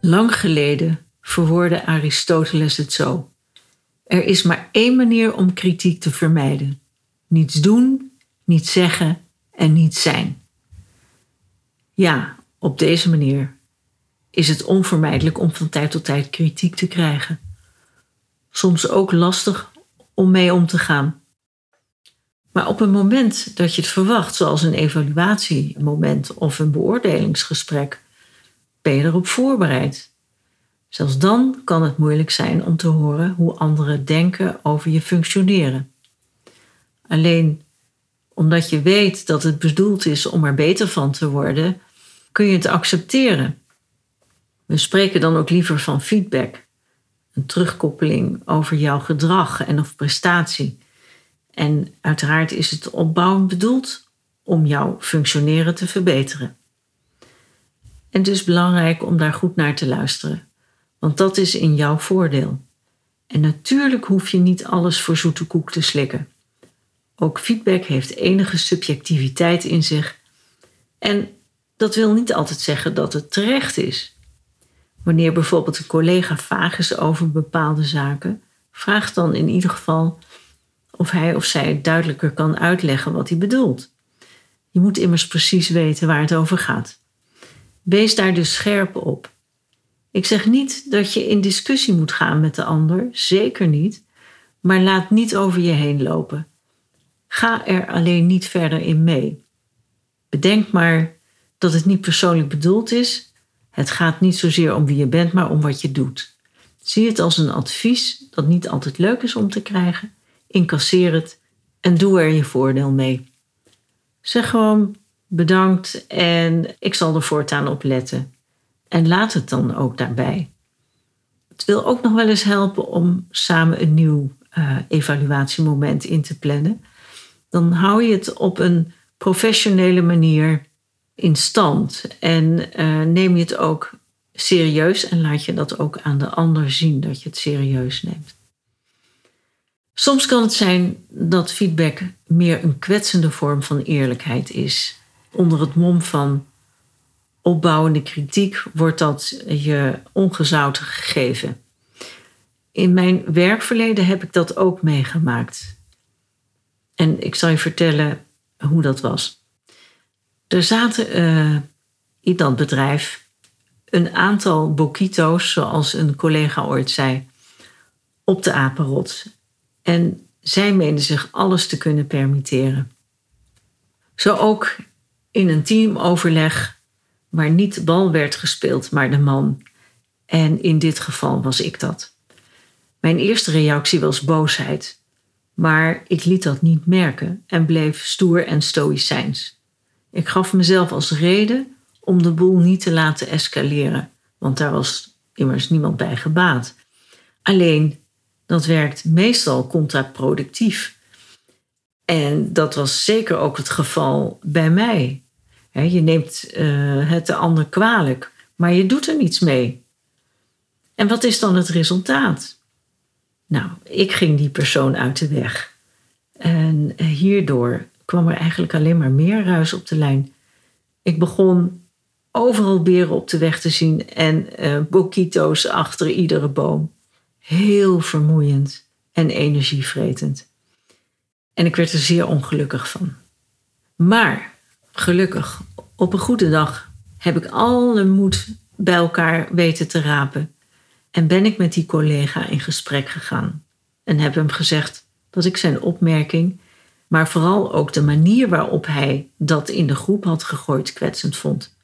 Lang geleden verwoordde Aristoteles het zo. Er is maar één manier om kritiek te vermijden. Niets doen, niet zeggen en niet zijn. Ja, op deze manier is het onvermijdelijk om van tijd tot tijd kritiek te krijgen. Soms ook lastig om mee om te gaan. Maar op een moment dat je het verwacht, zoals een evaluatiemoment of een beoordelingsgesprek, ben je erop voorbereid. Zelfs dan kan het moeilijk zijn om te horen hoe anderen denken over je functioneren. Alleen omdat je weet dat het bedoeld is om er beter van te worden, kun je het accepteren. We spreken dan ook liever van feedback, een terugkoppeling over jouw gedrag en of prestatie. En uiteraard is het opbouwend bedoeld om jouw functioneren te verbeteren. En is belangrijk om daar goed naar te luisteren, want dat is in jouw voordeel. En natuurlijk hoef je niet alles voor zoete koek te slikken. Ook feedback heeft enige subjectiviteit in zich. En dat wil niet altijd zeggen dat het terecht is. Wanneer bijvoorbeeld een collega vaag is over bepaalde zaken, vraag dan in ieder geval of hij of zij duidelijker kan uitleggen wat hij bedoelt. Je moet immers precies weten waar het over gaat. Wees daar dus scherp op. Ik zeg niet dat je in discussie moet gaan met de ander, zeker niet, maar laat niet over je heen lopen. Ga er alleen niet verder in mee. Bedenk maar dat het niet persoonlijk bedoeld is. Het gaat niet zozeer om wie je bent, maar om wat je doet. Zie het als een advies dat niet altijd leuk is om te krijgen. Incasseer het en doe er je voordeel mee. Zeg gewoon bedankt en ik zal er voortaan op letten. En laat het dan ook daarbij. Het wil ook nog wel eens helpen om samen een nieuw uh, evaluatiemoment in te plannen. Dan hou je het op een professionele manier in stand en uh, neem je het ook serieus en laat je dat ook aan de ander zien dat je het serieus neemt. Soms kan het zijn dat feedback meer een kwetsende vorm van eerlijkheid is onder het mom van opbouwende kritiek wordt dat je ongezouten gegeven. In mijn werkverleden heb ik dat ook meegemaakt. En ik zal je vertellen hoe dat was. Er zaten uh, in dat bedrijf een aantal boquito's, zoals een collega ooit zei, op de apenrot. En zij meenden zich alles te kunnen permitteren. Zo ook in een teamoverleg waar niet bal werd gespeeld, maar de man. En in dit geval was ik dat. Mijn eerste reactie was boosheid, maar ik liet dat niet merken en bleef stoer en stoïcijns. Ik gaf mezelf als reden om de boel niet te laten escaleren, want daar was immers niemand bij gebaat. Alleen dat werkt meestal contraproductief. En dat was zeker ook het geval bij mij. Je neemt uh, het de ander kwalijk, maar je doet er niets mee. En wat is dan het resultaat? Nou, ik ging die persoon uit de weg. En hierdoor kwam er eigenlijk alleen maar meer ruis op de lijn. Ik begon overal beren op de weg te zien en uh, boquito's achter iedere boom. Heel vermoeiend en energievretend. En ik werd er zeer ongelukkig van. Maar gelukkig, op een goede dag heb ik alle moed bij elkaar weten te rapen. En ben ik met die collega in gesprek gegaan. En heb hem gezegd dat ik zijn opmerking, maar vooral ook de manier waarop hij dat in de groep had gegooid kwetsend vond.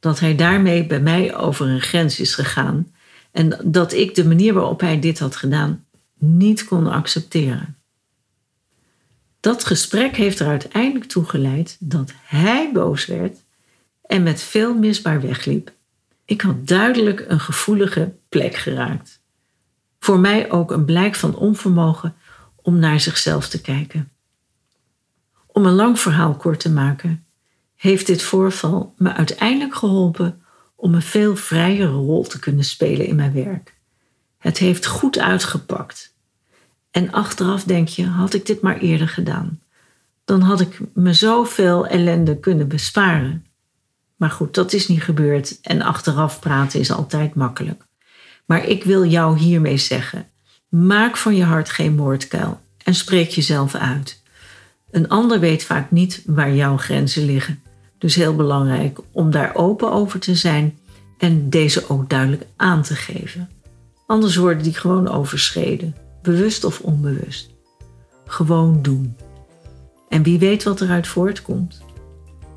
Dat hij daarmee bij mij over een grens is gegaan en dat ik de manier waarop hij dit had gedaan niet kon accepteren. Dat gesprek heeft er uiteindelijk toe geleid dat hij boos werd en met veel misbaar wegliep. Ik had duidelijk een gevoelige plek geraakt. Voor mij ook een blijk van onvermogen om naar zichzelf te kijken. Om een lang verhaal kort te maken, heeft dit voorval me uiteindelijk geholpen om een veel vrijere rol te kunnen spelen in mijn werk. Het heeft goed uitgepakt. En achteraf denk je, had ik dit maar eerder gedaan. Dan had ik me zoveel ellende kunnen besparen. Maar goed, dat is niet gebeurd en achteraf praten is altijd makkelijk. Maar ik wil jou hiermee zeggen: maak van je hart geen moordkuil en spreek jezelf uit. Een ander weet vaak niet waar jouw grenzen liggen. Dus heel belangrijk om daar open over te zijn en deze ook duidelijk aan te geven. Anders worden die gewoon overschreden, bewust of onbewust. Gewoon doen. En wie weet wat eruit voortkomt.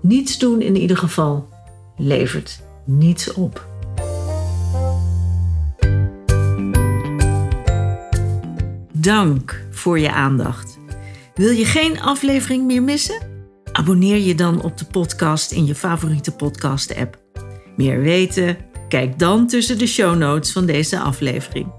Niets doen in ieder geval levert niets op. Dank voor je aandacht. Wil je geen aflevering meer missen? Abonneer je dan op de podcast in je favoriete podcast-app. Meer weten? Kijk dan tussen de show notes van deze aflevering.